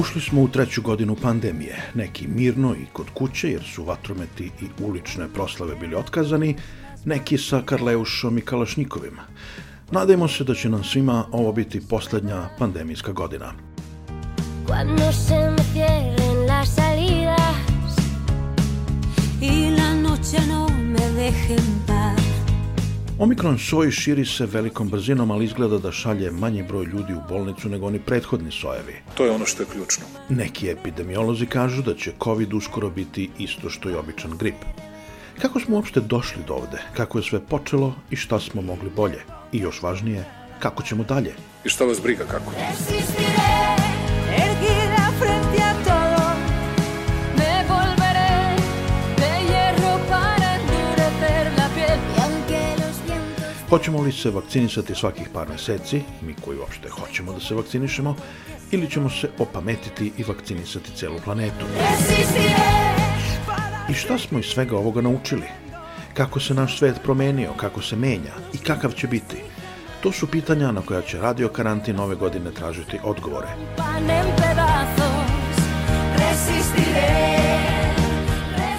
Ušli smo u treću godinu pandemije, neki mirno i kod kuće jer su vatrometi i ulične proslave bili otkazani, neki sa Karleušom i Kalašnikovima. Nadajmo se da će nam svima ovo biti poslednja pandemijska godina. Cuando se me cierren las salidas y la noche no me dejen paz Omikron soj širi se velikom brzinom, ali izgleda da šalje manji broj ljudi u bolnicu nego oni prethodni sojevi. To je ono što je ključno. Neki epidemiolozi kažu da će COVID uskoro biti isto što i običan grip. Kako smo uopšte došli do ovde? Kako je sve počelo i šta smo mogli bolje? I još važnije, kako ćemo dalje? I šta vas briga kako? Hoćemo li se vakcinisati svakih par meseci, mi koji uopšte hoćemo da se vakcinišemo, ili ćemo se opametiti i vakcinisati celu planetu? I šta smo iz svega ovoga naučili? Kako se naš svet promenio, kako se menja i kakav će biti? To su pitanja na koja će Radio Karantin ove godine tražiti odgovore.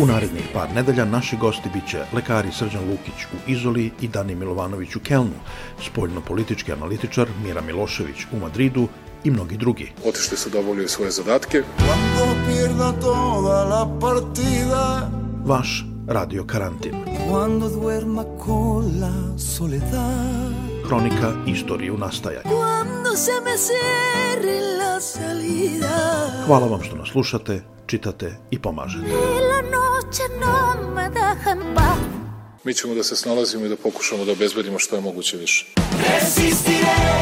U narednih par nedelja naši gosti biće lekari Srđan Lukić u Izoli i Dani Milovanović u Kelnu, spoljno-politički analitičar Mira Milošević u Madridu i mnogi drugi. Otišli su da obavljaju svoje zadatke. Vaš radio karantin. Cuando duerma con la soledad. Hronika istorije u nastajanju. Cuando se me la salida. Hvala vam što nas slušate, čitate i pomažete. Mi ćemo da se snalazimo i da pokušamo da obezbedimo što je moguće više. Resistiré,